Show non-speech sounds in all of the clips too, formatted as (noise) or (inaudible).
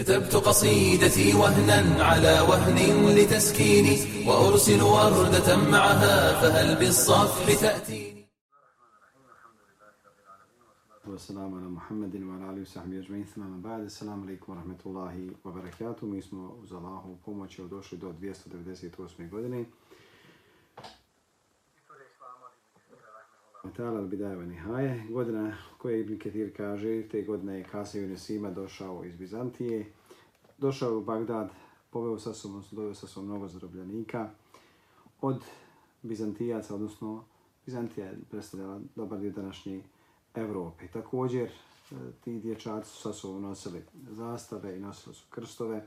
كتبت قصيدتي وهنا على وهن لتسكيني وأرسل وردة معها فهل بالصفح تأتي والسلام على محمد وعلى آله وصحبه أجمعين ثم من بعد السلام عليكم ورحمة الله وبركاته Mi smo uz Allahovu pomoć došli do 298. godine Ta'ala al-Bidaja Nihaje. Godina koje Ibn Ketir kaže, te godine je Kasiju Nesima došao iz Bizantije. Došao u Bagdad, poveo sa sobom, doveo sa sobom mnogo zarobljenika. Od Bizantijaca, odnosno Bizantija je predstavljala dobar dio današnje Evrope. Također, e, ti dječaci su sa sobom nosili zastave i nosili su krstove.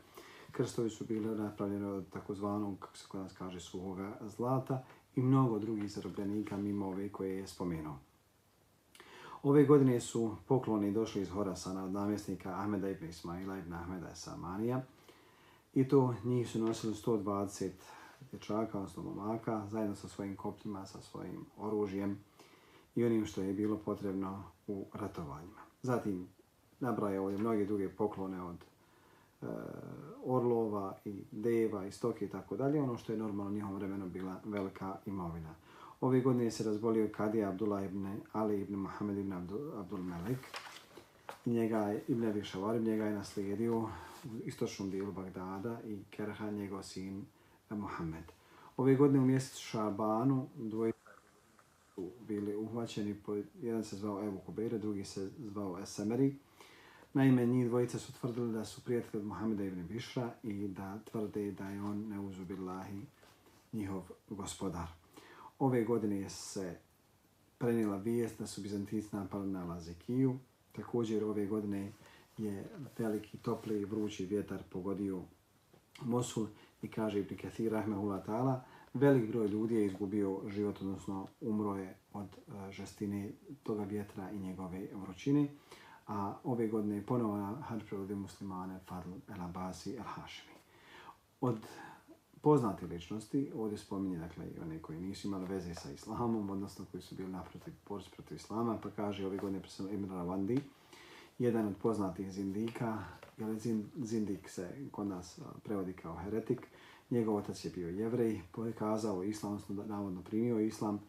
Krstovi su bili napravljeni od takozvanog, kako se kod nas kaže, suhoga zlata i mnogo drugih zarobljenika mimo ove koje je spomenuo. Ove godine su pokloni došli iz Horasana od namjesnika Ahmeda ibn Ismaila ibn Ahmeda Samanija i to njih su nosili 120 dječaka, odnosno momaka, zajedno sa svojim koptima, sa svojim oružjem, i onim što je bilo potrebno u ratovanjima. Zatim nabraje ovdje mnoge druge poklone od e, orlova i deva i stoke i tako dalje, ono što je normalno u njihovom vremenu bila velika imovina. Ove godine se razbolio Kadija Abdullah ibn Ali ibn Muhammed ibn Abdul, Abdul Melik. Njega je, ibn Abi Šavarib njega je naslijedio u istočnom dijelu Bagdada i Kerha njegov sin eh, Muhammed. Ove godine u mjesecu Šabanu dvoje bili uhvaćeni, po, jedan se zvao Ebu Kubeira, drugi se zvao Esemeri. Naime, njih dvojica su tvrdili da su prijatelji od Muhammeda ibn Bišra i da tvrde da je on neuzubillahi njihov gospodar. Ove godine je se prenijela vijest da su Bizantici napali na Lazikiju. Također ove godine je veliki, topli i vrući vjetar pogodio Mosul i kaže Ibn Kathir Rahmehullah ta'ala velik broj ljudi je izgubio život, odnosno umro je od e, žestine toga vjetra i njegove vrućine. A ove godine je ponovo na hađ prevodi muslimane Fadl El Abasi El Hashimi. Od poznate ličnosti, ovdje spominje dakle, i one koji nisu imali veze sa islamom, odnosno koji su bili naprotiv borci protiv islama, pa kaže ove godine predstavljeno Ibn Ravandi, jedan od poznatih zindika, jer zindik se kod nas prevodi kao heretik, njegov otac je bio jevrej, pokazao islam, odnosno navodno primio islam,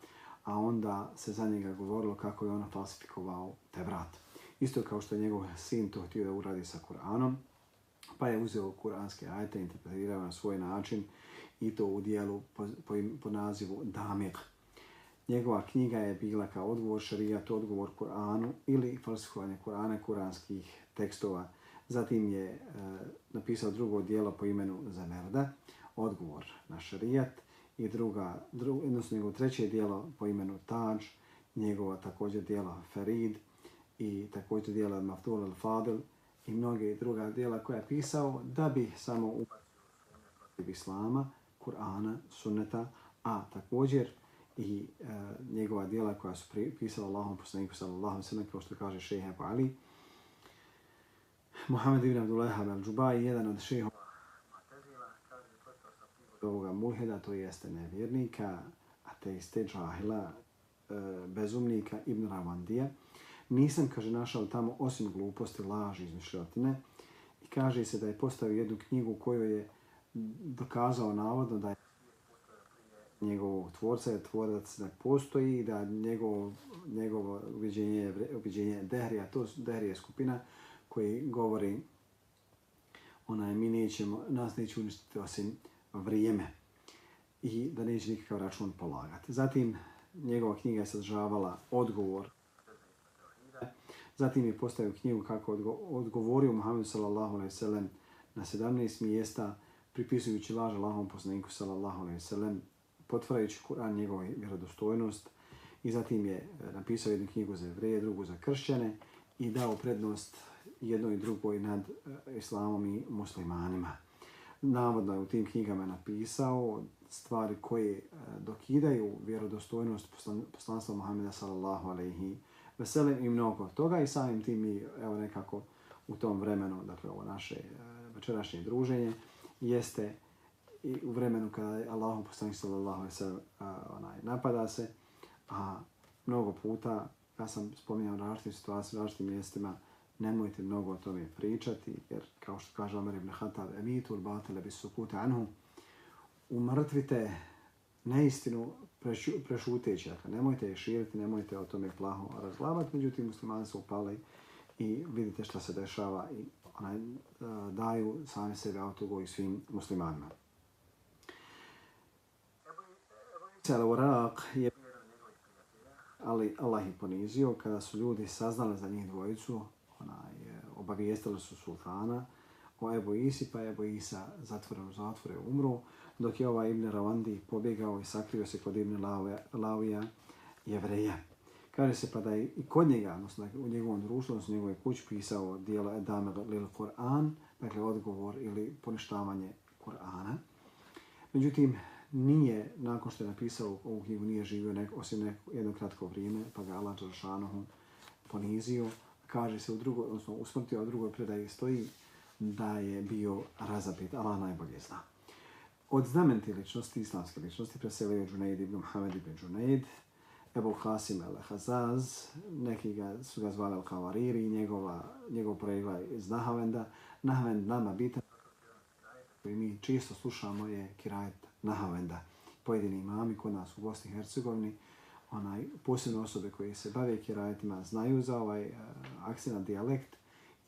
a onda se za njega govorilo kako je on falsifikovao te vrat. Isto kao što je njegov sin to htio da uradi sa Kur'anom, pa je uzeo kuranske ajte, interpretirao na svoj način i to u dijelu po, po, po nazivu Damir. Njegova knjiga je bila kao odgovor šarijat, odgovor Kur'anu ili falsifikovanje Kur'ana kuranskih tekstova. Zatim je e, napisao drugo dijelo po imenu Zamerda odgovor na šarijat i druga, dru, odnosno njegovo treće dijelo po imenu Taj, njegova također dijela Ferid i također dijela Maftul al-Fadil i mnoge druga dijela koja je pisao da bi samo u Islama, Kur'ana, Sunneta, a također i e, njegova dijela koja su pisala Allahom poslaniku sallallahu sallam, kao što kaže šeha Ali, Muhammed ibn Abdullah al-Džubai, jedan od šeha ovoga mulhida, to jeste nevjernika, ateiste, džahila, e, bezumnika Ibn Ravandija. Nisam, kaže, našao tamo osim gluposti, laži, izmišljotine. I kaže se da je postavio jednu knjigu u kojoj je dokazao navodno da je njegovog tvorca, je tvorac da postoji i da njegovo, njegovo uviđenje, uviđenje Dehrija, to su Dehrije skupina koji govori onaj, mi nećemo, nas neće uništiti osim vrijeme i da neće nikakav račun polagati. Zatim njegova knjiga je sadržavala odgovor. Zatim je postavio knjigu kako odgovorio Muhammedu sallallahu alaihi sallam na 17 mjesta pripisujući laž Allahom poslaniku sallallahu alaihi sallam potvarajući Kur'an njegove vjerodostojnost. I zatim je eh, napisao jednu knjigu za evreje, drugu za kršćane i dao prednost jednoj i drugoj nad eh, islamom i muslimanima. Navodno je u tim knjigama napisao stvari koje eh, dokidaju vjerodostojnost poslanstva Muhammeda sallallahu alaihi veselim i mnogo toga i samim tim mi evo nekako u tom vremenu, dakle ovo naše e, večerašnje druženje, jeste i u vremenu kada je Allahu poslanik sallallahu alaihi veselim onaj, napada se, a mnogo puta, ja sam spominjao različitim situacijama, različitim mjestima, nemojte mnogo o tome pričati, jer kao što kaže Omer ibn Khattab, emitul batile bis sukuta anhu, umrtvite neistinu prešu, prešuteći. Dakle, nemojte je širiti, nemojte o tome plaho razglabati, međutim muslimani su upali i vidite šta se dešava i onaj, e, daju sami sebe autogo i svim muslimanima. Al-Waraq je ali Allah je ponizio kada su ljudi saznali za njih dvojicu, onaj, e, obavijestili su sultana o Ebu Isi, pa Ebu Isa zatvoren u zatvore umru, dok je ovaj Ibn Ravandi pobjegao i sakrio se kod Ibn Lavija jevreja. Kaže se pa da je i kod njega, odnosno u njegovom društvu, odnosno u njegovoj kući pisao dijelo Edame Lil Kur'an, dakle odgovor ili poništavanje Kur'ana. Međutim, nije, nakon što je napisao ovu knjigu, nije živio nek, osim nek, jedno kratko vrijeme, pa ga Allah Đaršanohu ponizio. Kaže se u drugoj, odnosno u smrti od drugoj predaji stoji da je bio razabit. Allah najbolje zna. Od znamenti ličnosti, islamske ličnosti, preselio Džunaid ibn Muhammed ibn Džunaid, Ebu Hasim al-Hazaz, neki ga, su ga zvali al-Kavariri, njegova, njegov pregla iz Nahavenda. Nahavend nama bitan, koji mi čisto slušamo je Kirajet Nahavenda. Pojedini imami kod nas u Bosni i Hercegovini, onaj, posebne osobe koje se bave kirajetima znaju za ovaj eh, uh, akcijna dijalekt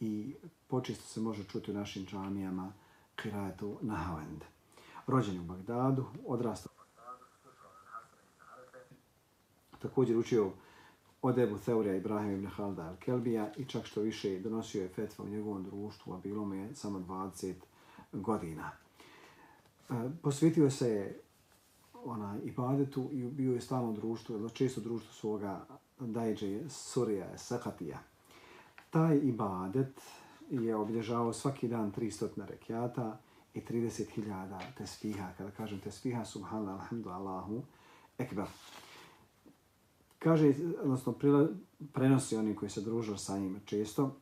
i počisto se može čuti u našim džamijama kirajetu Nahavenda. Rođen u Bagdadu, odrastao u Bagdadu, također učio od Ebu Theurija Ibrahim ibn Halda al-Kelbija i čak što više donosio je fetva u njegovom društvu, a bilo mu je samo 20 godina. E, posvetio se ona ibadetu i bio je stalno društvo, ili često društvo svoga dajđe Surija, Sakatija. Taj ibadet je obilježavao svaki dan 300 rekiata i 30.000 tesbiha. Kada kažem tesbiha, subhanallah, alhamdulillahu, ekber. Kaže, odnosno prenosi oni koji se druže sa njim često,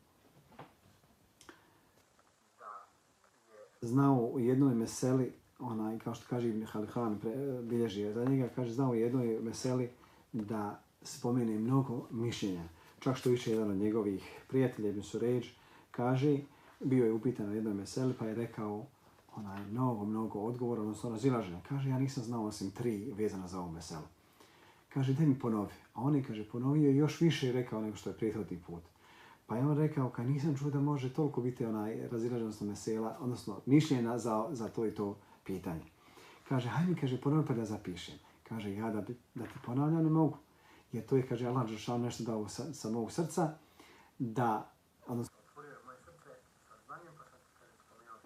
znao u jednoj meseli, onaj, kao što kaže Ibn Halihan, bilježi za njega, kaže, znao u jednoj meseli da spomene mnogo mišljenja. Čak što više jedan od njegovih prijatelja, Ibn Suređ, kaže, bio je upitan na jednoj meseli, pa je rekao onaj, mnogo, mnogo odgovora, odnosno razilaženja. Kaže, ja nisam znao osim tri vezana za ovu meselu. Kaže, daj mi ponovi. A on je, kaže, ponovio još više rekao nego što je prethodni put. Pa je on rekao, kad nisam čuo da može toliko biti onaj razilaženost mesela, odnosno mišljena za, za to i to pitanje. Kaže, hajde mi, kaže, ponovi pa da zapišem. Kaže, ja da, da ti ponavljam ne mogu. Jer to je, kaže, Allah Đeršan nešto dao sa, sa mog srca, da, odnosno,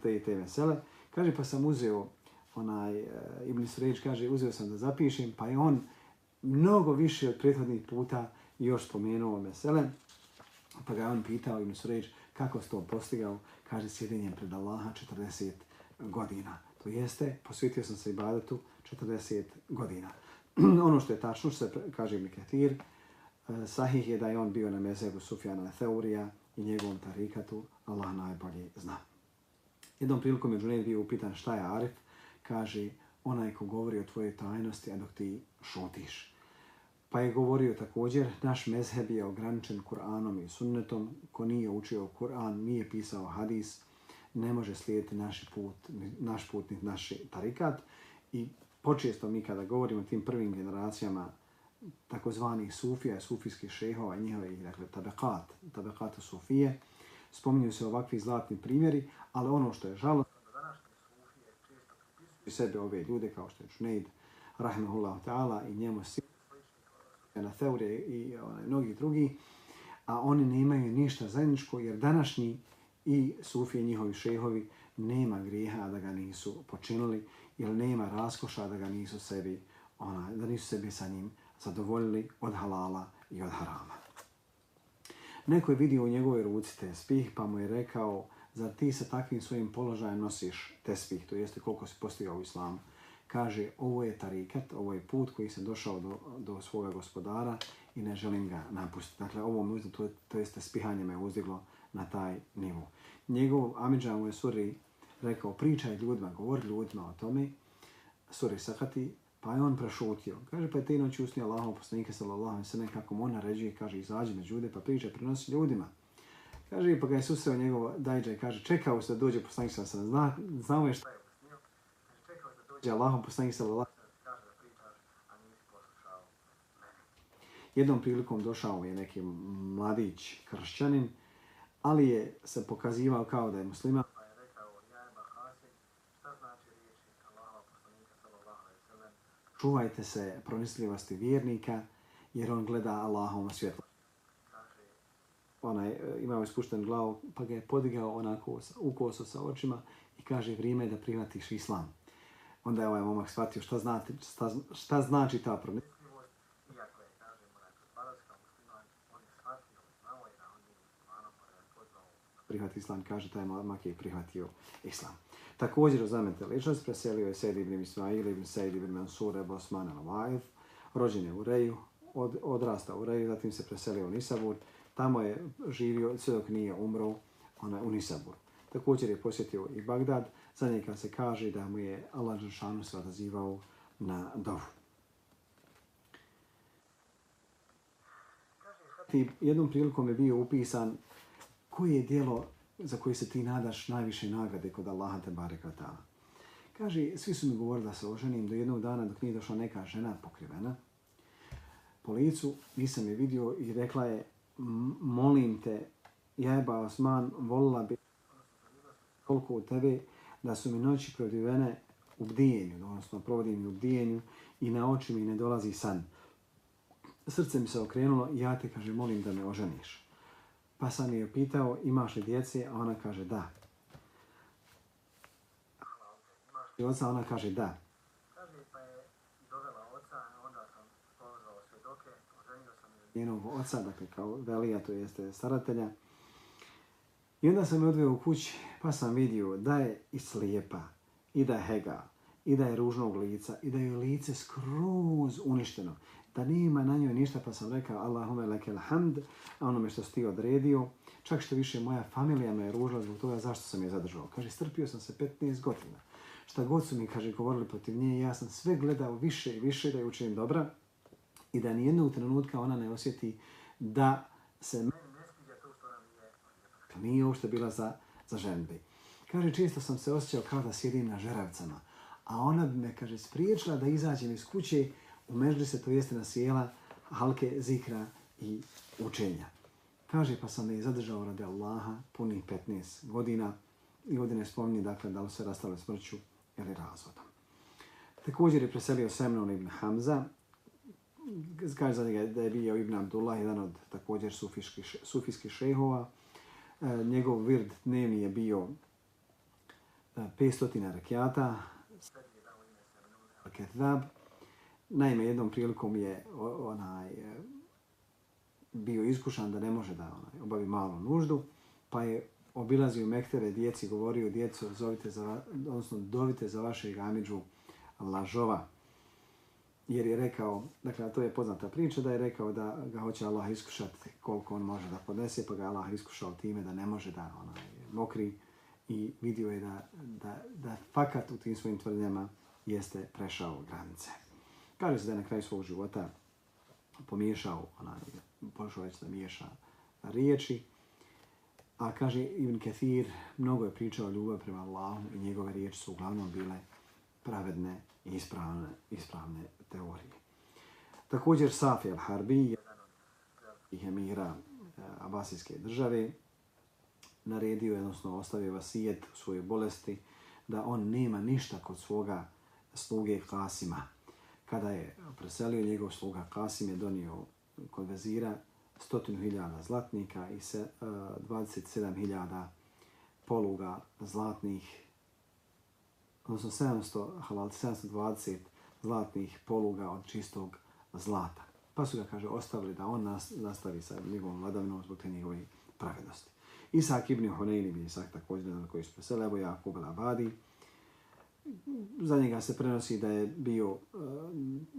te, te vesele. Kaže, pa sam uzeo, onaj, uh, Ibn Sređ kaže, uzeo sam da zapišem, pa je on mnogo više od prethodnih puta još spomenuo mesele. Pa ga on pitao Ibn Sređ kako se to postigao, kaže sjedinjem pred Allaha 40 godina. To jeste, posvetio sam se ibadetu 40 godina. (clears throat) ono što je tačno, što se kaže Ibn Ketir, e, sahih je da je on bio na mezebu Sufjana Theurija i njegovom tarikatu, Allah najbolje zna. Jednom prilikom je Džunaid bio upitan šta je Arif, kaže onaj ko govori o tvojoj tajnosti, a dok ti šutiš. Pa je govorio također, naš mezheb je ograničen Kur'anom i sunnetom. Ko nije učio Kur'an, nije pisao hadis, ne može slijediti naš put, naš put, naš tarikat. I počesto mi kada govorimo tim prvim generacijama takozvanih sufija, sufijskih šehova, njihove dakle, tabekat, tabekat sufije, spominju se ovakvi zlatni primjeri, ali ono što je žalo, sebe ove ljude kao što je Čunejd, rahmehullahu ta'ala i njemu si na Theure i onaj, mnogi drugi, a oni nemaju ništa zajedničko jer današnji i sufije njihovi šehovi nema grijeha da ga nisu počinili ili nema raskoša da ga nisu sebi ona, da nisu sebi sa njim zadovoljili od halala i od harama. Neko je vidio u njegovoj ruci tespih pa mu je rekao zar ti sa takvim svojim položajem nosiš tespih, to jeste koliko si postigao u islamu kaže ovo je tarikat, ovo je put koji se došao do, do svoga gospodara i ne želim ga napustiti. Dakle, ovo mi uzde, to, to jeste spihanje me uzdiglo na taj nivu. Njegov Amidža mu je suri rekao, pričaj ljudima, govori ljudima o tome, suri Sahati, pa je on prešutio. Kaže, pa je te noći usnio Allahom poslanika sallallahu alaihi sallam, kako mu on naređuje, kaže, izađi među ljude, pa pričaj, prenosi ljudima. Kaže, pa ga je susreo njegov dajđa i kaže, čekao se da dođe poslanik sa sam, zna, znao je šta je usnio. Čekao se da dođe Allahom poslanik sallallahu Allah. Jednom prilikom došao je neki mladić kršćanin, ali je se pokazivao kao da je musliman. Pa je rekao, ja je Bahasim, šta znači riječi Allaha poslanika sallallahu alaihi sallam? Čuvajte se pronislivosti vjernika, jer on gleda Allahom svjetlo onaj, e, imao je spušten glavu, pa ga je podigao onako u kosu sa očima i kaže vrijeme je da prihvatiš islam. Onda je ovaj momak shvatio šta, znati, šta, šta znači ta promisljivost Iako je, kažemo, paradska musliman, on je shvatio, znao je da on je muslimanom, pa je pozvao prihvati islam, kaže taj momak je prihvatio islam. Također, znamenite ličnost, preselio je Sejid ibn Ismail ibn Sejid ibn Mansur ibn Osman al-Vajev, rođen je u Reju, od, odrasta u Reju, zatim se preselio u Nisabur, Tamo je živio sve dok nije umro ona, u Nisabur. Također je posjetio i Bagdad. Za njega se kaže da mu je Allah Žešanu se odazivao na dovu. Ti jednom prilikom je bio upisan koje je dijelo za koje se ti nadaš najviše nagrade kod Allaha te bareka ta'ala. Kaže, svi su mi govorili da se oženim do jednog dana dok nije došla neka žena pokrivena. Po licu nisam je vidio i rekla je, molim te, jajba Osman, volila bi koliko u tebe da su mi noći prodivene u bdijenju, odnosno provodim u bdijenju i na oči mi ne dolazi san. Srce mi se okrenulo i ja te, kaže, molim da me oženiš. Pa sam je pitao, imaš li djece? A ona kaže, da. I oca, ona kaže, da. njenog oca, dakle kao velija, to jeste staratelja. I onda sam je odveo u kući, pa sam vidio da je i slijepa, i da je hega, i da je ružnog lica, i da je lice skroz uništeno. Da nema na njoj ništa, pa sam rekao Allahume leke hamd, a onome što si ti odredio, čak što više moja familija me je ružila zbog toga zašto sam je zadržao. Kaže, strpio sam se 15 godina. Šta god su mi, kaže, govorili protiv nje, ja sam sve gledao više i više da je učinim dobra, i da nijednog trenutka ona ne osjeti da se meni ne sviđa to što ona je. nije uopšte bila za, za ženbi. Kaže, često sam se osjećao kao da sjedim na žeravcama, a ona bi me, kaže, spriječila da izađem iz kuće u mežli se, to jeste na sjela, halke, zikra i učenja. Kaže, pa sam me i zadržao radi Allaha punih 15 godina i godine spominje, dakle, da li se rastale smrću ili razvodom. Također je preselio Semnon ibn Hamza, kaže za njega da je bio Ibn Abdullah, jedan od također sufijskih sufijski šehova. E, njegov vird dnevni je bio e, 500 rakijata, rekiata. Naime, jednom prilikom je onaj, e, bio iskušan da ne može da onaj, obavi malu nuždu, pa je obilazio Mektere djeci, govorio djecu, zovite za, odnosno dovite za vašeg amidžu lažova, jer je rekao, dakle, to je poznata priča, da je rekao da ga hoće Allah iskušati koliko on može da podnese, pa ga Allah iskušao time da ne može da onaj, mokri i vidio je da, da, da fakat u tim svojim tvrdnjama jeste prešao granice. Kaže se da je na kraju svog života pomiješao, onaj, pošao već da miješa riječi, a kaže Ibn Kathir, mnogo je pričao o ljubav prema Allahu i njegove riječi su uglavnom bile pravedne i ispravne, ispravne teorije. Također Safi al-Harbi, ih emira e, Abasijske države, naredio, odnosno ostavio vasijet u svojoj bolesti, da on nema ništa kod svoga sluge Kasima. Kada je preselio njegov sluga Kasim je donio kod vezira stotinu hiljada zlatnika i se, e, uh, 27.000 poluga zlatnih odnosno 700, halal, 720 zlatnih poluga od čistog zlata. Pa su ga, kaže, ostavili da on nastavi sa njegovom vladavinom zbog te njegove pravednosti. Isak ibn Hunayn ibn Isak također koji su preselio, evo Jakub al-Abadi. Za njega se prenosi da je bio uh,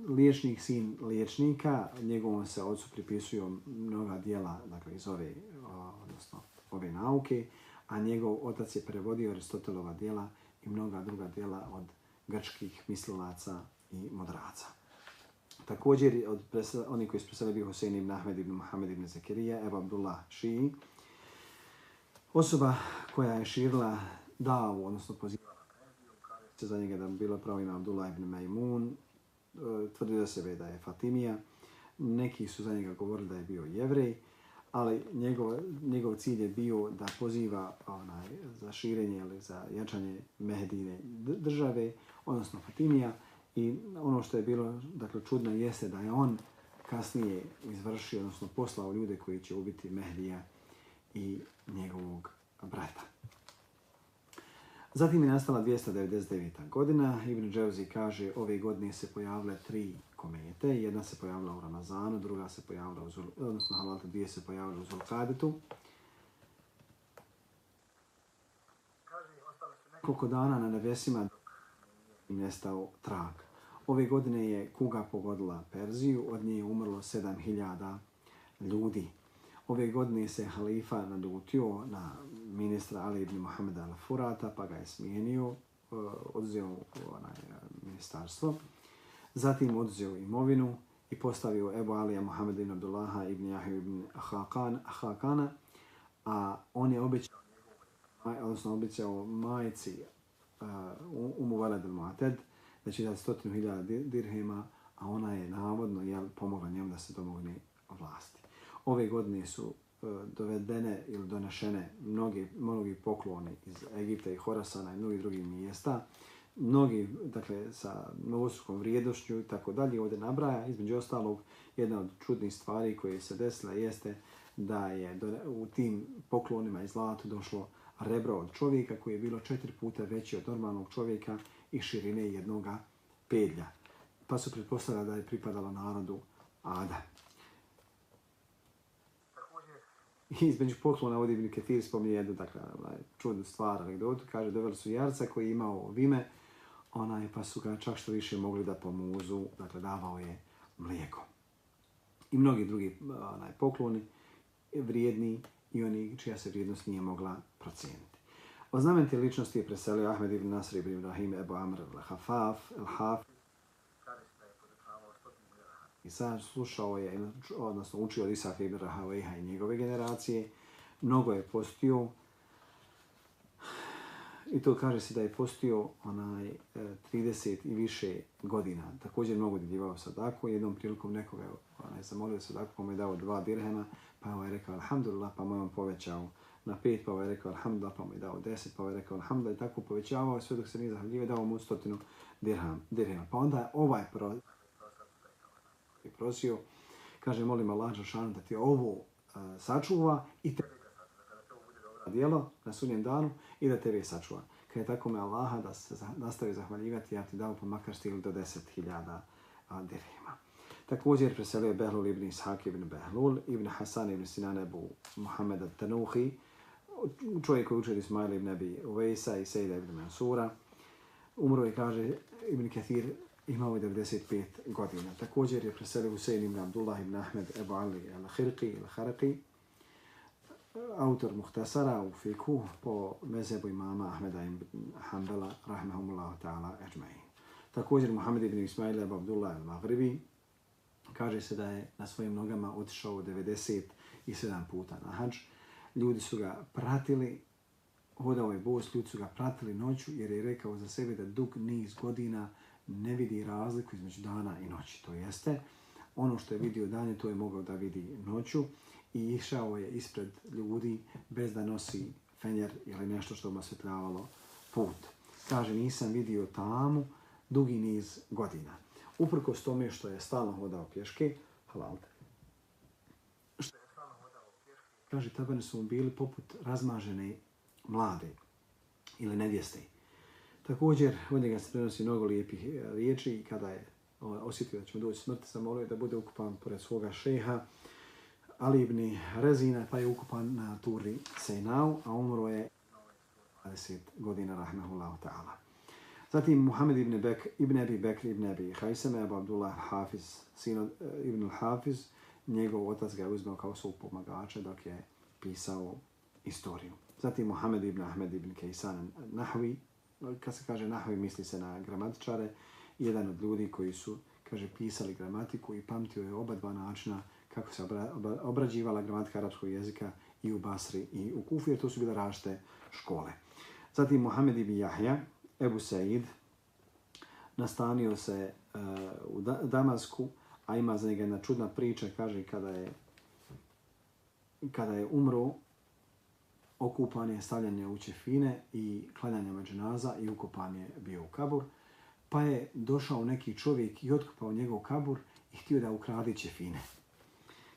liječnik, sin liječnika. Njegovom se ocu pripisuju mnoga dijela dakle, iz ove, uh, odnosno, ove nauke, a njegov otac je prevodio Aristotelova dijela i mnoga druga djela od grčkih mislilaca i modraca. Također, od presla, oni koji su predstavili bio Husein ibn Ahmed ibn Muhammed ibn Zakirija, Ebu Abdullah Šiji, Osoba koja je širila davu, odnosno pozivu se za njega da bi bilo pravo ime Abdullah ibn Maimun, e, tvrdi da sebe da je Fatimija. Neki su za njega govorili da je bio jevrej, ali njegov, njegov cilj je bio da poziva onaj, za širenje ili za jačanje Mehdine države, odnosno Fatimija. I ono što je bilo dakle, čudno jeste da je on kasnije izvršio, odnosno poslao ljude koji će ubiti Mehdija i njegovog brata. Zatim je nastala 299. godina. Ibn Dževzi kaže ove godine se pojavile tri komete. Jedna se pojavila u Ramazanu, druga se pojavila u Zul... odnosno Halalta, dvije se pojavile u Zulkadetu. Koliko dana na nebesima im nestao trag. Ove godine je kuga pogodila Perziju, od nje je umrlo 7000 ljudi. Ove godine se halifa nadutio na ministra Ali ibn Muhammed al-Furata, pa ga je smijenio, e, odzeo onaj, ministarstvo. Zatim odzeo imovinu i postavio Ebu Alija Muhammed ibn Abdullaha ibn Jahiju ibn Ahakana, a on je obećao, odnosno obećao majici e, uh, Umu Valad al-Mu'ated, da će dati stotinu hiljada dirhema, a ona je navodno jel, pomogla njemu da se domogne vlasti. Ove godine su e, dovedene ili donešene mnogi, mnogi pokloni iz Egipta i Horasana i mnogi drugih mjesta. Mnogi, dakle, sa novostrukom vrijednošću i tako dalje ovdje nabraja. Između ostalog, jedna od čudnih stvari koje se desila jeste da je u tim poklonima i zlatu došlo rebro od čovjeka koji je bilo četiri puta veće od normalnog čovjeka i širine jednog pedlja. Pa su pretpostavljali da je pripadalo narodu Ada. I između poklona ovdje Ibn Ketir spominje jednu dakle, čudnu stvar, anegdotu. Kaže, doveli su jarca koji je imao vime, onaj, pa su ga čak što više mogli da pomuzu, dakle, davao je mlijeko. I mnogi drugi onaj, pokloni, vrijedni i oni čija se vrijednost nije mogla procijeniti. O znamenite ličnosti je preselio Ahmed ibn Nasr ibn Ibrahim Ebu Amr al-Hafaf, al-Haf. I sad slušao je, odnosno učio od Isaka ibn Rahavejha i njegove generacije. Mnogo je postio. I to kaže se da je postio onaj e, 30 i više godina. Također mnogo djeljivao sadaku. Jednom prilikom nekoga onaj, zamolio sadaku, pa mu je dao dva dirhema. Pa je rekao, alhamdulillah, pa mu je on povećao na pet, pa ovaj rekao alhamdulillah, pa mu je dao deset, pa ovaj rekao alhamdulillah i tako povećavao sve dok se nije zahvaljive, dao mu stotinu dirham, dirham. Pa onda je ovaj pro, prosio, kaže molim Allah Žešanu da ti ovo uh, sačuva i te djelo na sudnjem danu i da tebe sačuva. Kad je tako me Allaha da se nastavi zahvaljivati, ja ti dao pa makar stigli do deset hiljada dirhima. Također preselio Behlul ibn Ishak ibn Behlul, ibn Hasan ibn Sinan ebu Muhammed al-Tanuhi, čovjek koji učio Ismail ibn Abi Uvejsa i Sejda ibn Mansura. Umro je, kaže, Ibn Kathir imao je 95 godina. Također je preselio Husein ibn Abdullah ibn Ahmed Ebu Ali al-Khirqi al-Kharqi, autor Muhtasara u Fiku po mezebu imama Ahmeda ibn Hanbala, rahmehumullahu ta'ala, ajma'in. Također Muhammed ibn Ismail ibn Abdullah al-Maghribi, kaže se da je na svojim nogama otišao 97 puta na hađ ljudi su ga pratili, hodao je bos, ljudi su ga pratili noću jer je rekao za sebe da dug niz godina ne vidi razliku između dana i noći. To jeste, ono što je vidio danje, to je mogao da vidi noću i išao je ispred ljudi bez da nosi fenjer ili nešto što mu osvetljavalo put. Kaže, nisam vidio tamu dugi niz godina. Uprkos tome što je stalno hodao pješke, halalte, kaže, tabane su mu bili poput razmažene mlade ili nevjeste. Također, od njega se prenosi mnogo lijepih e, riječi i kada je osjetio da će mu doći smrt, zamolio da bude ukupan pored svoga šeha Ali ibn Rezina, pa je ukupan na turi Sejnau, a umro je 20 godina, rahmehullahu ta'ala. Zatim Muhammed ibn, Bek, ibn Abi Bekr ibn Abi Hajseme, Abu Abdullah Hafiz, sino uh, e, ibn Hafiz, njegov otac ga je uzmeo kao svog pomagača dok je pisao istoriju. Zatim Muhammed ibn Ahmed ibn Kaysan Nahvi, kad se kaže Nahvi misli se na gramatičare, jedan od ljudi koji su kaže pisali gramatiku i pamtio je oba dva načina kako se obra, obrađivala gramatika arapskog jezika i u Basri i u Kufi, jer to su bile rašte škole. Zatim Mohamed ibn Jahja, Ebu Said, nastanio se uh, u Damasku, a ima za njega jedna čudna priča, kaže kada je kada je umro, okupan je stavljanje u čefine i klanjanje međunaza i ukopan je bio u kabur. Pa je došao neki čovjek i otkopao njegov kabur i htio da ukradi čefine.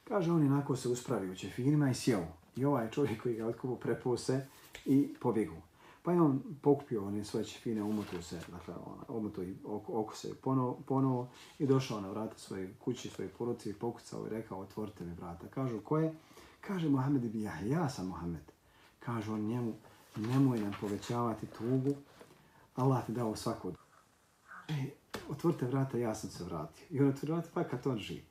Kaže, on jednako se uspravio u čefinima i sjeo. I ovaj čovjek koji ga otkopao prepao se i pobjegu. Pa je on pokupio one svoje čefine, umotio se, dakle, umotio i oko, oko se ponovo, ponovo i došao na vrata svoje kući, svoje poruci i pokucao i rekao, otvorite mi vrata. Kažu, ko je? Kaže Mohamed ibn ja sam Mohamed. Kaže on njemu, nemoj nam povećavati tugu, Allah ti dao svako. E, otvorite vrata, ja sam se vratio. I on otvori vrata, pa kad on živi.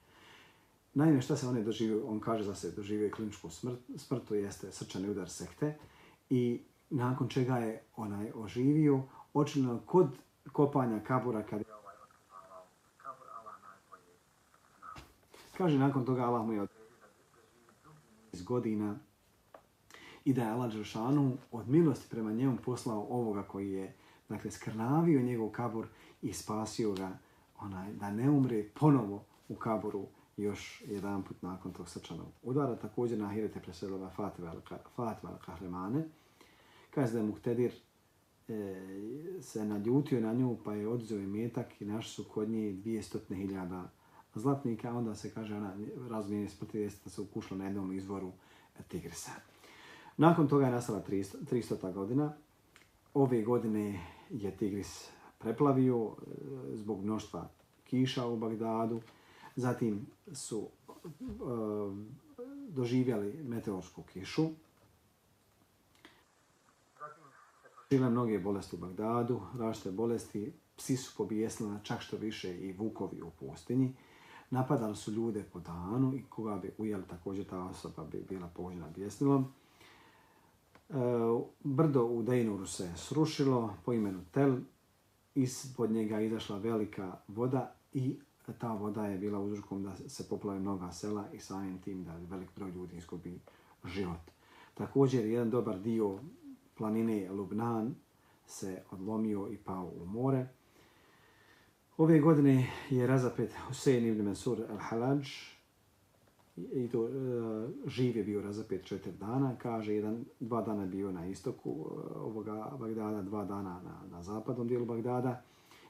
Naime, šta se on je doživio? On kaže za se doživio kliničku smrt, smrt, to jeste srčani udar sekte. I nakon čega je onaj oživio, očinjeno kod kopanja kabura, kad je ovaj Kaže, nakon toga Allah mu je iz godina i da je Allah Đeršanu od milosti prema njemu poslao ovoga koji je dakle, skrnavio njegov kabor i spasio ga onaj, da ne umre ponovo u kaboru još jedan put nakon tog srčanog udara. Također na Ahirete preselova Fatima al-Kahremane. Kaže da je Muhtedir e, se naljutio na nju pa je odzio i metak i naš su kod nje 200.000 zlatnika. Onda se kaže ona razmijenje smrti da se ukušla na jednom izvoru Tigrisa. Nakon toga je nastala 300, 300. godina. Ove godine je Tigris preplavio e, zbog mnoštva kiša u Bagdadu. Zatim su e, doživjeli meteorsku kišu. Žile mnoge bolesti u Bagdadu, rašte bolesti, psi su pobijesili čak što više i vukovi u pustinji. Napadali su ljude po danu i koga bi ujeli također ta osoba bi bila požena bijesnilom. E, brdo u Dejnuru se srušilo po imenu Tel. Ispod njega izašla velika voda i ta voda je bila uzrokom da se poplave mnoga sela i samim tim da velik broj ljudi izgubi život. Također, jedan dobar dio planine Lubnan se odlomio i pao u more. Ove godine je razapet Hussein ibn Mansur al-Halaj i to uh, živ je bio razapet četiri dana. Kaže, jedan, dva dana bio na istoku uh, ovoga Bagdada, dva dana na, na zapadnom dijelu Bagdada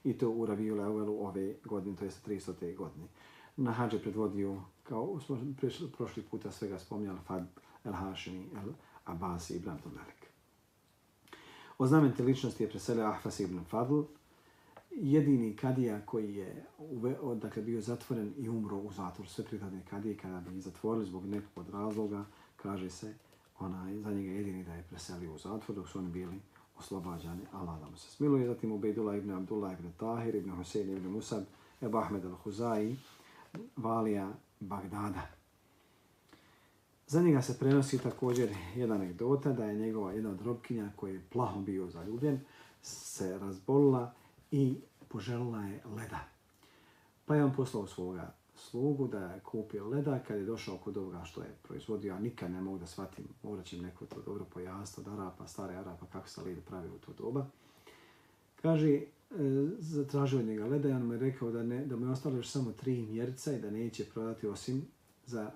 i to u Raviju Leuvelu ove godine, to jest 300. godine. Na hađe predvodio, kao smo prošli puta svega spomnjali, Fad el-Hašimi el-Abasi ibn Abdul Malik. O znamenite ličnosti je preselio Ahfas ibn Fadl, jedini kadija koji je uve, dakle, bio zatvoren i umro u zatvor. Sve pripadne kadije kada bi ih zatvorili zbog nekog od razloga, kaže se, ona, za njega jedini da je preselio u zatvor dok su oni bili oslobađani. Allah da mu se smiluje. Zatim Ubejdullah ibn Abdullah ibn Tahir, ibn Husein ibn Musab, Ebu Ahmed al-Huzai, Valija Bagdada. Za njega se prenosi također jedna anegdota da je njegova jedna od robkinja koji je plaho bio zaljubljen se razbolila i poželila je leda. Pa je on poslao svoga slugu da je kupio leda kad je došao kod ovoga što je proizvodio, a nikad ne mogu da shvatim, morat će neko to dobro pojasniti od Arapa, stare Arapa, kako se led pravi u to doba. Kaže, e, zatražio od njega leda i on mu je rekao da, ne, da mu je ostalo još samo tri mjerca i da neće prodati osim za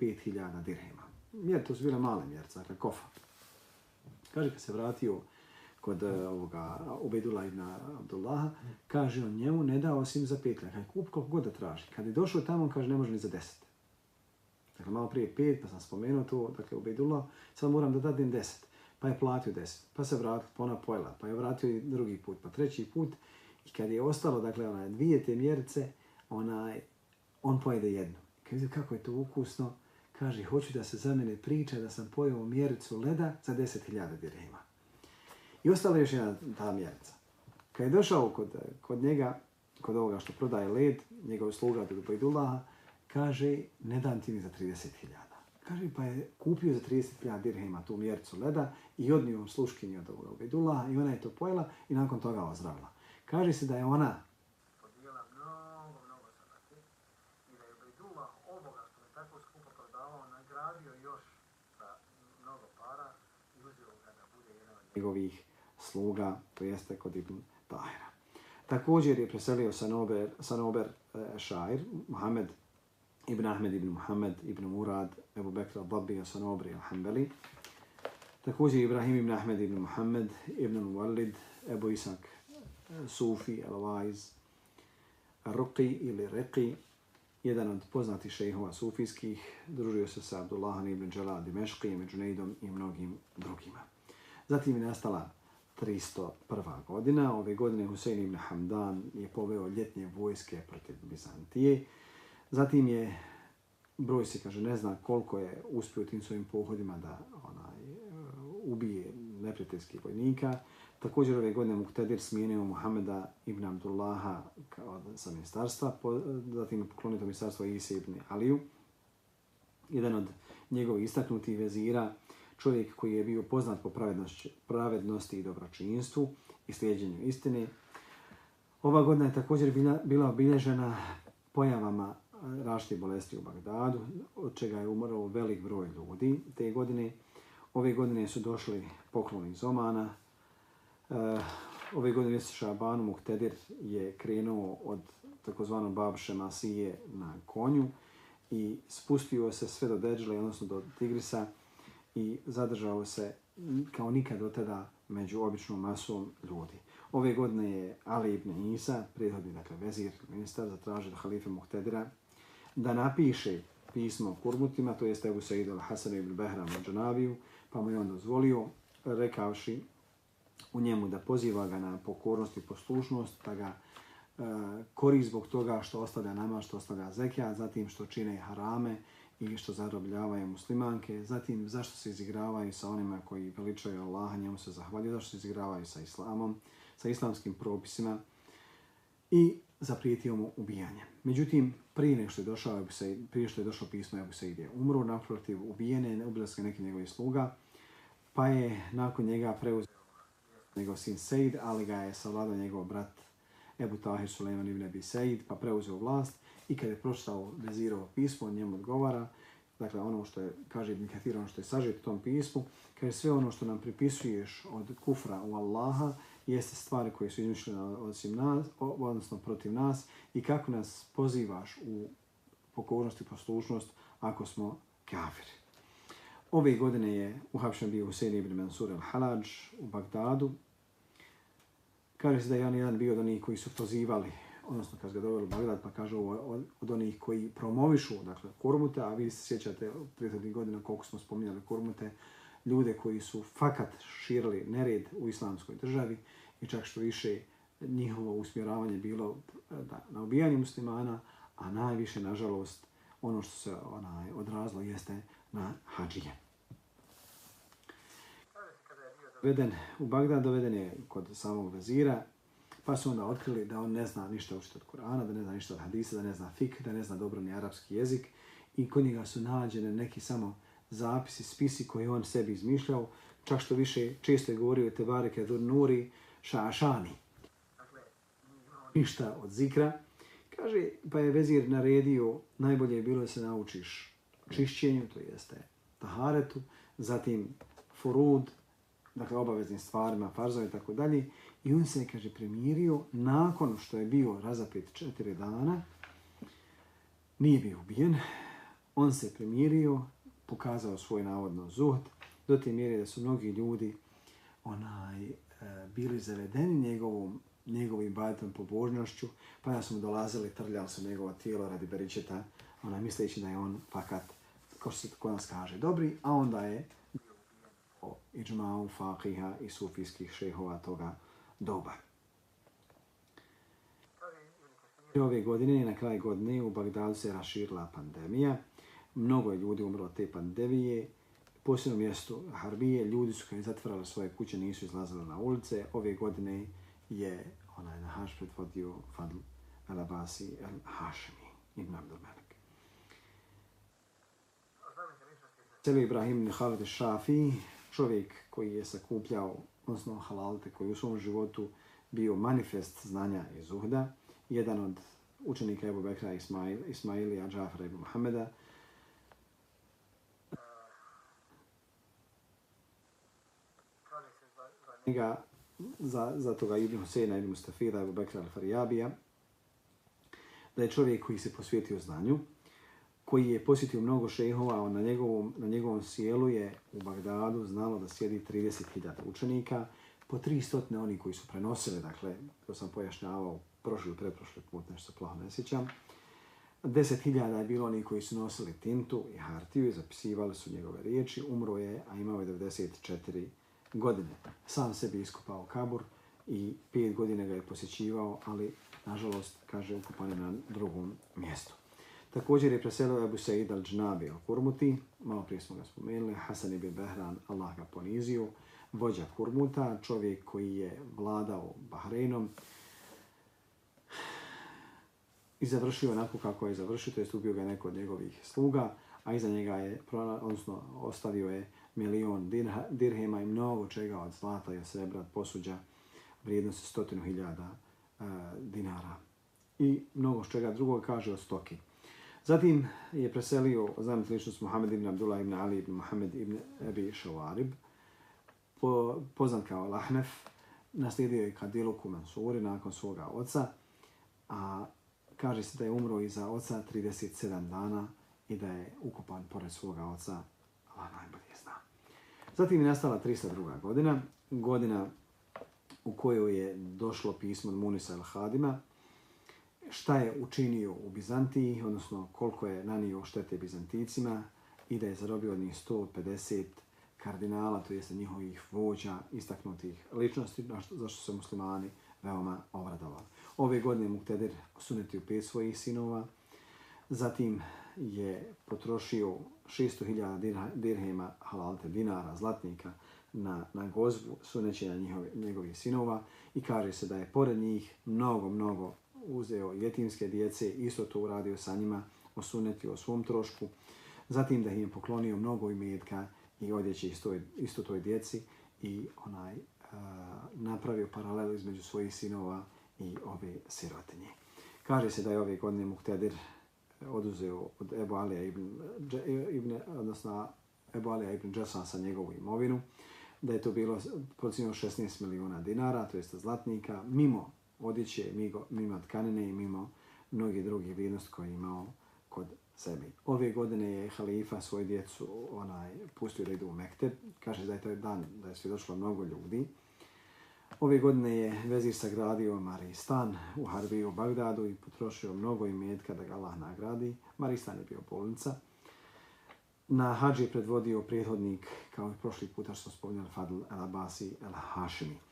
5000 dirhema. Mjer, to su bile male mjerce, dakle kofa. Kaže, kad se vratio kod e, ovoga Ubedula ibn Abdullaha, kaže on njemu ne da osim za pet lekara. kup koliko god da traži. Kad je došao tamo, on kaže ne može ni za deset. Dakle, malo prije pet, pa sam spomenuo to, dakle, Ubedula, sad moram da dadim deset. Pa je platio deset. Pa se vratio, pa ona pojela. Pa je vratio i drugi put, pa treći put. I kad je ostalo, dakle, onaj, dvije te mjerce, onaj, on pojede jednu. Kaže, kako je to ukusno. Kaže, hoću da se za mene priča da sam pojeo mjericu leda za deset hiljada dirhima. I ostala je još jedna ta mjerica. Kad je došao kod, kod njega, kod ovoga što prodaje led, njegov sluga do Bajdullaha, kaže, ne dam ti mi za 30.000. Kaže, pa je kupio za 30.000 dirhema tu mjericu leda i odnio sluškinju od ovoga Bajdullaha i ona je to pojela i nakon toga ozdravila. Kaže se da je ona njegovih sluga, to jeste kod Ibn Tahira. Također je preselio Sanober, Sanober e, Šair, Muhammed ibn Ahmed ibn Muhammed ibn Murad, Ebu Bekr al-Dabbi, Sanobri al-Hambali. Također Ibrahim ibn Ahmed ibn Muhammed ibn Muwallid, Ebu Isak e, Sufi al-Waiz, Ruqi ili Reqi, jedan od poznatih šejhova sufijskih, družio se sa Abdullahan ibn Jalal Dimeški, među Nejdom i mnogim drugima. Zatim je nastala 301. godina. Ove godine Husein ibn Hamdan je poveo ljetnje vojske protiv Bizantije. Zatim je, broj se kaže, ne zna koliko je uspio tim svojim pohodima da onaj, ubije neprijateljskih vojnika. Također ove godine Muktedir smijenio Muhameda ibn Abdullaha kao sa ministarstva, zatim poklonio ministarstvo Ise ibn Aliju. Jedan od njegovih istaknutih vezira, čovjek koji je bio poznat po pravednosti, pravednosti i dobročinstvu i slijedjenju istine. Ova godina je također bila, bila obilježena pojavama e, raštih bolesti u Bagdadu, od čega je umrlo velik broj ljudi te godine. Ove godine su došli pokloni iz Omana. E, ove godine se Šabanu Muhtedir je krenuo od takozvanog Babše Masije na konju i spustio se sve do Deđle, odnosno do Tigrisa i zadržao se kao nikad do tada među običnom masom ljudi. Ove godine je Ali ibn Isa, prethodni dakle, vezir, ministar, zatražio halife Muhtedira da napiše pismo kurmutima, to jeste Ebu Sa'id al-Hasan ibn Behram al-Džanabiju, pa mu je on dozvolio, rekavši u njemu da poziva ga na pokornost i poslušnost, da ga e, kori zbog toga što ostavlja nama, što ostavlja zekija, zatim što čine harame i što zarobljavaju muslimanke, zatim zašto se izigravaju sa onima koji veličaju Allaha, njemu se zahvaljuju, zašto se izigravaju sa islamom, sa islamskim propisima i zaprijetio mu ubijanje. Međutim, prije nego što je došao, prije što je došlo pismo Ebu Said je umro, naprotiv ubijene, ubili se neki njegovih sluga, pa je nakon njega preuzeo njegov sin Said, ali ga je savladao njegov brat Ebu Tahir Suleiman ibn Abi Said, pa preuzeo vlast i kada je pročitao vezirovo pismo, on njemu odgovara, dakle ono što je, kaže Ibn Kathir, ono što je sažet u tom pismu, kaže sve ono što nam pripisuješ od kufra u Allaha, jeste stvari koje su izmišljene osim nas, odnosno protiv nas i kako nas pozivaš u pokornost i poslušnost ako smo kafiri. Ove godine je uhapšen bio Husein ibn Mansur al-Halaj u Bagdadu. Kaže se da je jedan bio od onih koji su pozivali, odnosno kad ga doveli u Bagdad, pa kaže ovo od, od onih koji promovišu, dakle, kurmute, a vi se sjećate od 30. godina koliko smo spominjali kurmute, ljude koji su fakat širili nered u islamskoj državi i čak što više njihovo usmjeravanje bilo e, da, na ubijanje muslimana, a najviše, nažalost, ono što se onaj, odrazilo jeste na hađije. Veden, u Bagdad doveden je kod samog vezira, pa su onda otkrili da on ne zna ništa učiti od Kur'ana, da ne zna ništa od hadisa, da ne zna fik, da ne zna dobro ni arapski jezik i kod njega su nađene neki samo zapisi, spisi koje on sebi izmišljao, čak što više često je govorio te bareke dur nuri šašani. Dakle, ništa od zikra. Kaže, pa je vezir naredio, najbolje je bilo da se naučiš čišćenju, to jeste taharetu, zatim furud, dakle obaveznim stvarima, farzove i tako dalje. I on se, kaže, premirio nakon što je bio razapet četiri dana, nije bio ubijen, on se premirio, pokazao svoj navodno zuhd, do te mjere da su mnogi ljudi onaj, e, bili zavedeni njegovom, njegovim bajetom pobožnošću, pa da su mu dolazili, trljali su njegovo tijelo radi beričeta, onaj, misleći da je on fakat, ko se kod nas kaže, dobri, a onda je o iđmau, fakiha i sufijskih šehova toga doba. Ove godine, na kraj godine, u Bagdadu se raširila pandemija, mnogo je ljudi umrlo od te pandemije. Posebno mjesto Harbije, ljudi su kada zatvarali svoje kuće, nisu izlazili na ulice. Ove godine je onaj na Haš predvodio Fadl al-Abasi Al-Hashmi ibn Abdul Malik. Sebe Ibrahim ibn Šafi, Shafi, čovjek koji je sakupljao, odnosno halalte, koji u svom životu bio manifest znanja i zuhda, jedan od učenika Ebu Bekra Ismail, Ismailija Džafra Ebu Mohameda, njega, za, za toga Ibn Huseyna, Ibn Mustafira, Ebu Bekra al-Farijabija, da je čovjek koji se posvijetio znanju, koji je posjetio mnogo šehova, on na njegovom, na njegovom sjelu je u Bagdadu znalo da sjedi 30.000 učenika, po 300 oni koji su prenosili, dakle, to sam pojašnjavao prošli, preprošli put, nešto plaho ne sjećam. 10.000 je bilo oni koji su nosili tintu i hartiju i zapisivali su njegove riječi. Umro je, a imao je 94 godine. Sam sebi iskopao kabur i 5 godine ga je posjećivao, ali, nažalost, kaže, ukupan je na drugom mjestu. Također je preselio Ebu Sa'id al-đnabi al-Kurmuti, malo prije smo ga spomenuli, Hasan ibn Behran, Allah ga ponizio, vođa Kurmuta, čovjek koji je vladao Bahreinom i završio onako kako je završio, to je ubio ga neko od njegovih sluga, a iza njega je, odnosno ostavio je milion dirhema i mnogo čega od zlata i od srebra, posuđa vrijednosti stotinu hiljada uh, dinara. I mnogo čega drugog kaže o stoki. Zatim je preselio znamenit ličnost Muhammed ibn Abdullah ibn Ali ibn Muhammed ibn Ebi Shawarib, po, poznat kao Lahnef, naslijedio je Kadiluku Mansuri nakon svoga oca, a kaže se da je umro iza oca 37 dana i da je ukupan pored svoga oca, Allah najbolje zna. Zatim je nastala 302. godina, godina u kojoj je došlo pismo od Munisa al-Hadima, šta je učinio u Bizantiji, odnosno koliko je nanio štete Bizanticima i da je zarobio od njih 150 kardinala, to jeste njihovih vođa, istaknutih ličnosti, zašto se muslimani veoma obradovali. Ove godine Muktedir sunetio pet svojih sinova, zatim je potrošio 600.000 dirhema halalte dinara, zlatnika, na, na gozbu sunećenja njegovih sinova i kaže se da je pored njih mnogo, mnogo uzeo jetimske djece, isto to uradio sa njima, osunetio o svom trošku, zatim da im je poklonio mnogo imetka i odjeće isto, isto toj djeci i onaj a, napravio paralelu između svojih sinova i ove sirotinje. Kaže se da je ove godine Muktedir oduzeo od Ebu Alija ibn, ibn, odnosno Ebu Alija ibn Džasan sa njegovu imovinu, da je to bilo procijeno 16 miliona dinara, to jeste zlatnika, mimo odjeće, mimo tkanine i mimo mnogi drugi vrijednost koji je imao kod sebe. Ove godine je halifa svoju djecu onaj, pustio da idu u Mekte. Kaže da je to dan da je svjedočilo došlo mnogo ljudi. Ove godine je vezir sagradio Maristan u Harbiju u Bagdadu i potrošio mnogo imetka da ga Allah nagradi. Maristan je bio bolnica. Na hađi je predvodio prethodnik, kao i prošli puta što spominjali, Fadl el-Abasi el-Hashimi.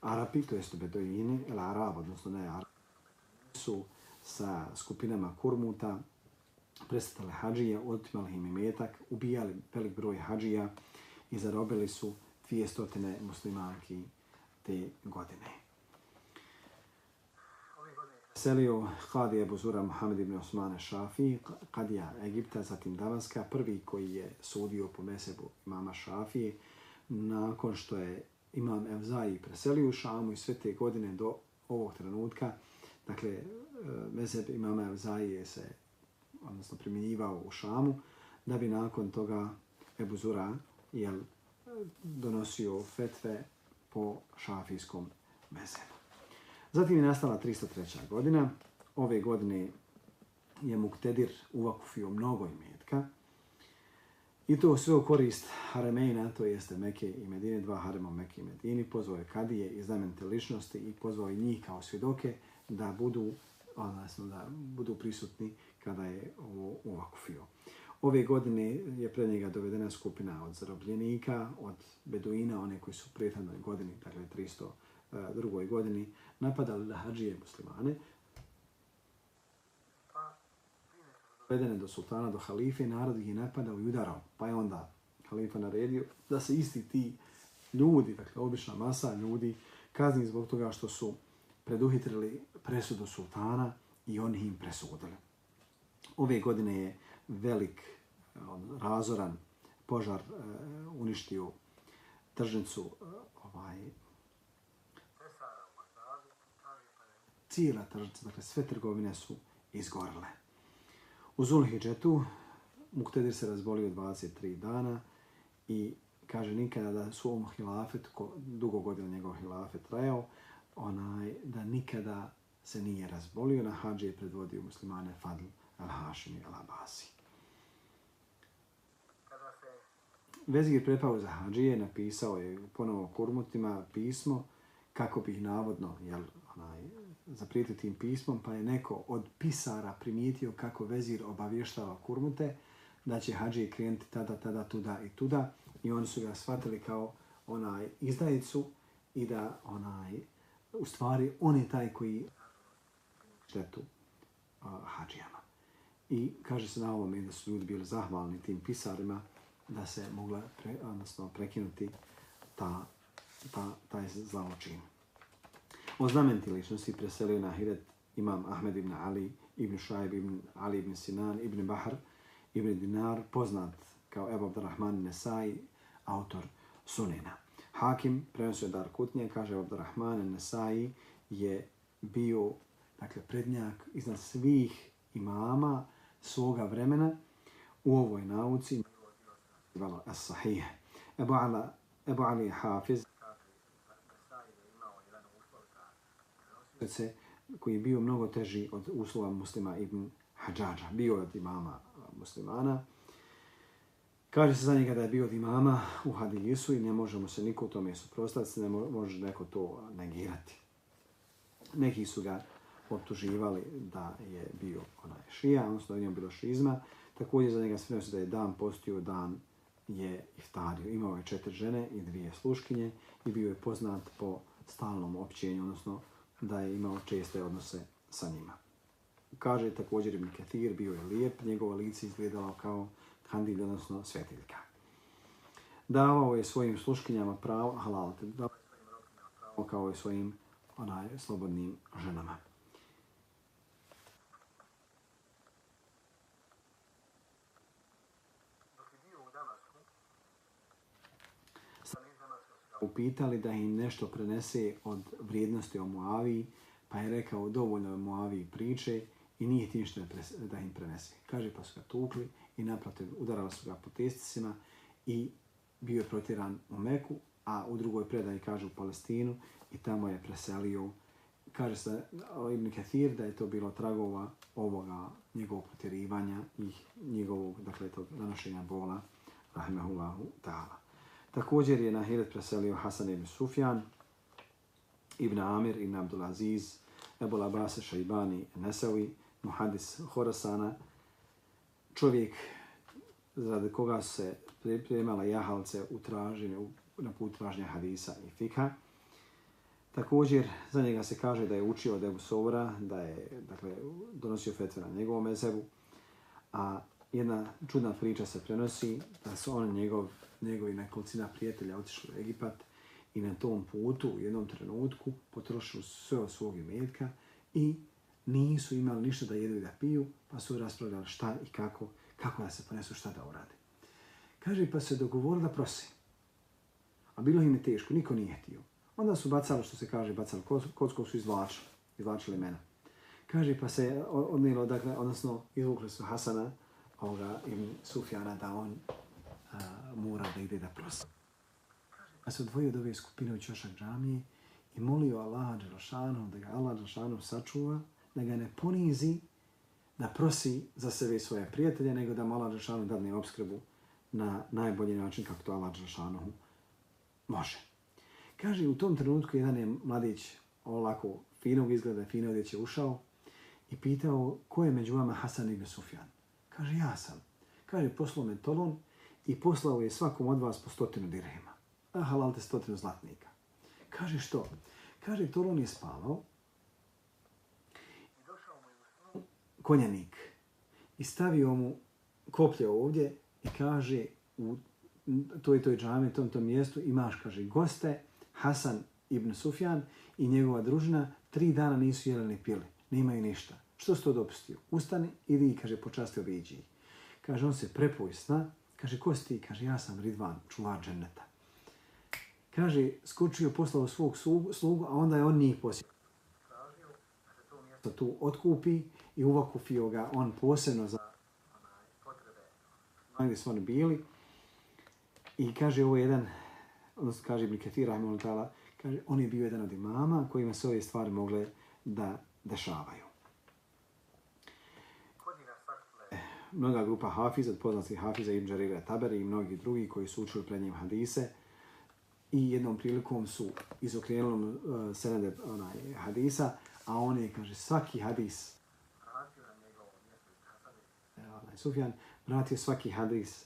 Arapi, to jeste Bedoini, ili Arab, odnosno ne Arab, su sa skupinama kurmuta prestatale hađije, otimali im imetak, ubijali velik broj hađija i zarobili su 200 muslimanki te godine. Selio Kadija Buzura Muhammed ibn Osmane Šafi, Kadija Egipta, zatim Damaska, prvi koji je sudio po mesebu mama Šafije, nakon što je imam Evzaji preselio u Šamu i sve te godine do ovog trenutka, dakle, e, mezeb imama Evzaji je se odnosno primjenjivao u Šamu, da bi nakon toga Ebu Zura jel, donosio fetve po šafijskom mezebu. Zatim je nastala 303. godina. Ove godine je Muktedir uvakufio mnogo imetka, I to sve u korist Haremejna, to jeste Meke i Medine, dva Harema Meke i Medini, pozvao je Kadije i znamenite ličnosti i pozvao je njih kao svjedoke da budu, odnosno da budu prisutni kada je ovo uvakufio. Ove godine je pred njega dovedena skupina od zarobljenika, od Beduina, one koji su u prethodnoj godini, dakle 302. Eh, godini, napadali da hađije muslimane, dovedene do sultana, do halife, narod ih je napadao i udarao. Pa je onda halifa naredio da se isti ti ljudi, dakle obična masa ljudi, kazni zbog toga što su preduhitrili presudu sultana i oni im presudili. Ove godine je velik, eh, razoran požar eh, uništio tržnicu eh, ovaj, cijela tržnica, dakle sve trgovine su izgorile. U Zulhidžetu Muktedir se razbolio 23 dana i kaže nikada da su ovom hilafet, ko, dugo godina njegov hilafet trajao, onaj, da nikada se nije razbolio, na hađe je predvodio muslimane Fadl al-Hashimi al-Abasi. Vezir prepao za hađije, napisao je ponovo kurmutima pismo kako bi ih navodno jel, onaj, zaprijetio tim pismom, pa je neko od pisara primijetio kako vezir obavještava kurmute da će Hadži krenuti tada, tada, tuda i tuda i oni su ga shvatili kao onaj izdajicu i da onaj u stvari on je taj koji štetu uh, hađijama. I kaže se na ovom da su ljudi bili zahvalni tim pisarima da se mogla pre, odnosno prekinuti ta, ta, taj zločin. O znamenti ličnosti preselio na Hiret imam Ahmed ibn Ali, ibn Šajb, ibn Ali ibn Sinan, ibn Bahar, ibn Dinar, poznat kao Ebu Abdurrahman Nesai, autor Sunena. Hakim prenosio Dar kutnje, kaže Abdurrahman Nesai je bio dakle, prednjak iznad svih imama svoga vremena u ovoj nauci As-Sahih. Ebu, Ala, Ebu Ali Hafiz koji je bio mnogo teži od uslova muslima ibn Hadžađa. Bio je od imama muslimana. Kaže se za njega da je bio od imama u hadisu i ne možemo se niko u tome suprostaviti, ne može neko to negirati. Neki su ga optuživali da je bio onaj šija, odnosno da je bilo šizma. Također za njega sve da je dan postio dan je iftario. Imao je četiri žene i dvije sluškinje i bio je poznat po stalnom općenju, odnosno da je imao česte odnose sa njima. Kaže također Ibn Kathir, bio je lijep, njegovo lice izgledalo kao kandil, odnosno svetiljka. Davao je svojim sluškinjama pravo, halal, davao pravo kao i svojim onaj, slobodnim ženama. Upitali da im nešto prenese od vrijednosti o Muaviji, pa je rekao dovoljno je Muaviji priče i nije ti ništa da im prenese. Kaže pa su ga tukli i naprotiv udarali su ga po testicima i bio je protiran u Meku, a u drugoj predaji kaže u Palestinu i tamo je preselio. Kaže se Ibn Kathir da je to bilo tragova ovoga njegovog protjerivanja i njegovog, dakle, tog nanošenja bola, rahimahullahu ta'ala. Također je na Hiret preselio Hasan ibn Sufjan, Ibn Amir ibn Abdulaziz, Ebu Labase Šajbani Nesavi, Muhadis Horasana, čovjek za koga se pripremala jahalce u traženju, na put traženja hadisa i fika. Također, za njega se kaže da je učio od Ebu Sovra, da je dakle, donosio fetve na njegovom mezebu, a jedna čudna priča se prenosi da su on njegov njegovi nekolicina prijatelja otišli u Egipat i na tom putu u jednom trenutku potrošili sve od svog imetka i nisu imali ništa da jedu i da piju, pa su raspravljali šta i kako, kako da se ponesu, šta da urade. Kaže, pa se dogovorili da prose. A bilo im je teško, niko nije htio. Onda su bacali, što se kaže, bacali kocku, su izvlačili, izvlačili mena. Kaže, pa se odnijelo, dakle, odnosno, izvukli su Hasana, ovoga, im Sufjana, da on a, mora da ide da prosi. Pa se odvojio od ove skupine u Ćošak džamije i molio Allaha Đelšanu da ga Allah Đelšanu sačuva, da ga ne ponizi, da prosi za sebe i svoje prijatelje, nego da mu Allah Đelšanu dadne obskrbu na najbolji način kako to Allah Đelšanu može. Kaže, u tom trenutku jedan je mladić ovako finog izgleda, fino odjeće ušao i pitao ko je među vama Hasan ibn Sufjan. Kaže, ja sam. Kaže, poslao me Tolon i poslao je svakom od vas po stotinu dirhema. A halalte stotinu zlatnika. Kaže što? Kaže, Tolon je spavao došao mu konjanik i stavio mu koplje ovdje i kaže u toj toj džami, tom tom mjestu imaš, kaže, goste Hasan ibn Sufjan i njegova družina tri dana nisu jeli ni pili, nemaju ništa. Što se to dopustio? Ustani, idi i kaže, počasti obiđi. Kaže, on se prepoj sna, kaže, ko si ti? Kaže, ja sam Ridvan, čuvar dženeta. Kaže, skočio, poslao svog slugu, a onda je on njih posjetio. Da tu otkupi i uvakufio ga on posebno za potrebe gdje su oni bili. I kaže ovo je jedan, odnosno kaže Ibn Kathir, kaže on je bio jedan od imama kojima se ove stvari mogle da dešavaju. Mnoga grupa hafiza, od poznatih hafiza Ibn Jarira Taberi i mnogi drugi koji su učili pred njim hadise, i jednom prilikom su izokrenuli uh, senede onaj, hadisa, a on je, kaže, svaki hadis, onaj, Sufjan, vratio svaki hadis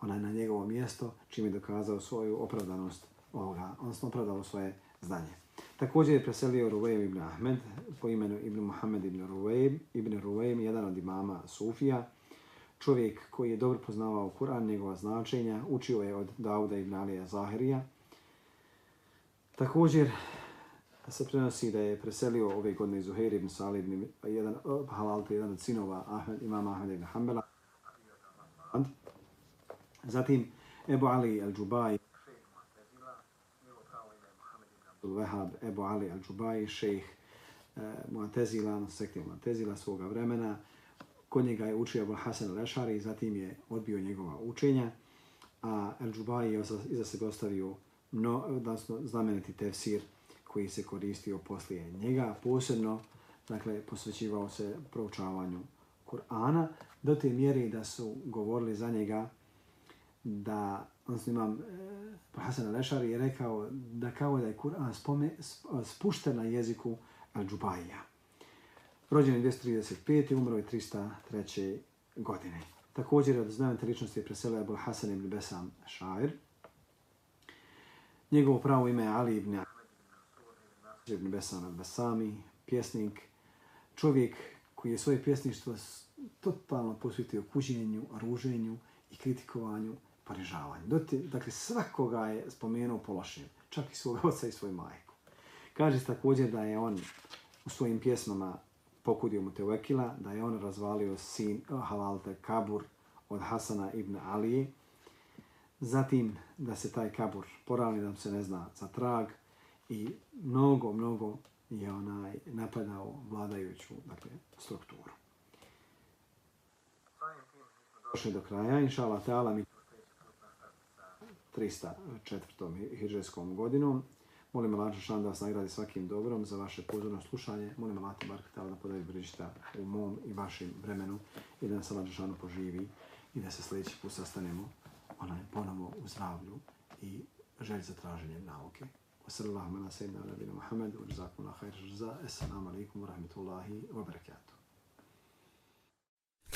onaj, na njegovo mjesto, čim je dokazao svoju opravdanost ovoga, odnosno opravdao svoje znanje. Također je preselio Ruvejem ibn Ahmed po imenu ibn Muhammed ibn Ruvejem, ibn Ruvejem, jedan od imama Sufija, čovjek koji je dobro poznavao Kur'an, njegova značenja, učio je od Dauda ibn Alija Zahirija, Također se prenosi da je preselio ove godine Zuhair ibn Salih ibn jedan, Halal, jedan od sinova Ahmed, imama Ahmed ibn Hanbala. Zatim Ebu Ali al-Džubaj, Vehab Ebu Ali al-Džubaj, šejh eh, Mu'tezila, sekte Mu'tezila svoga vremena. Kod njega je učio Ebu Hasan al-Ešari, zatim je odbio njegova učenja, a Al-Džubai je iza sebe ostavio no, odnosno znameniti tefsir koji se koristio poslije njega, posebno dakle, posvećivao se proučavanju Kur'ana, do te mjere da su govorili za njega da, odnosno imam eh, Hasan al je rekao da kao da je Kur'an spome, spušten na jeziku Al-Džubaija. Rođen je 235. umro je 303. godine. Također od znamenite ličnosti je preselio Abul Hasan ibn Besam Šair, Njegovo pravo ime je Ali ibn ibn Besam al-Basami, pjesnik, čovjek koji je svoje pjesništvo totalno posvetio kuđenju, ruženju i kritikovanju, ponižavanju. Dakle, svakoga je spomenuo po lošem, čak i svog oca i svoju majku. Kaže se također da je on u svojim pjesmama pokudio mu Tevekila, da je on razvalio sin eh, Halalte Kabur od Hasana ibn Alije, zatim da se taj kabur poravni, da se ne zna za trag i mnogo, mnogo je onaj napadao vladajuću dakle, strukturu. Došli do kraja, inša Allah, mi 304. hiđarskom godinom. Molim Allah Žešan da vas nagradi svakim dobrom za vaše pozorno slušanje. Molim Allah Bark da podavi brižita u mom i vašem vremenu i da nas Allah Žešanu poživi i da se sljedeći put sastanemo onaj ponovo u zdravlju i želj za traženjem nauke. Wa sallallahu ala sayyidina nabina Muhammad wa jazakumullahu khairan jaza. Assalamu alaykum wa rahmatullahi wa barakatuh.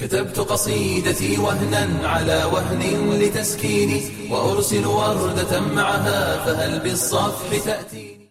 كتبت قصيدتي وهنا على وهن لتسكيني وأرسل وردة معها فهل بالصفح تأتيني؟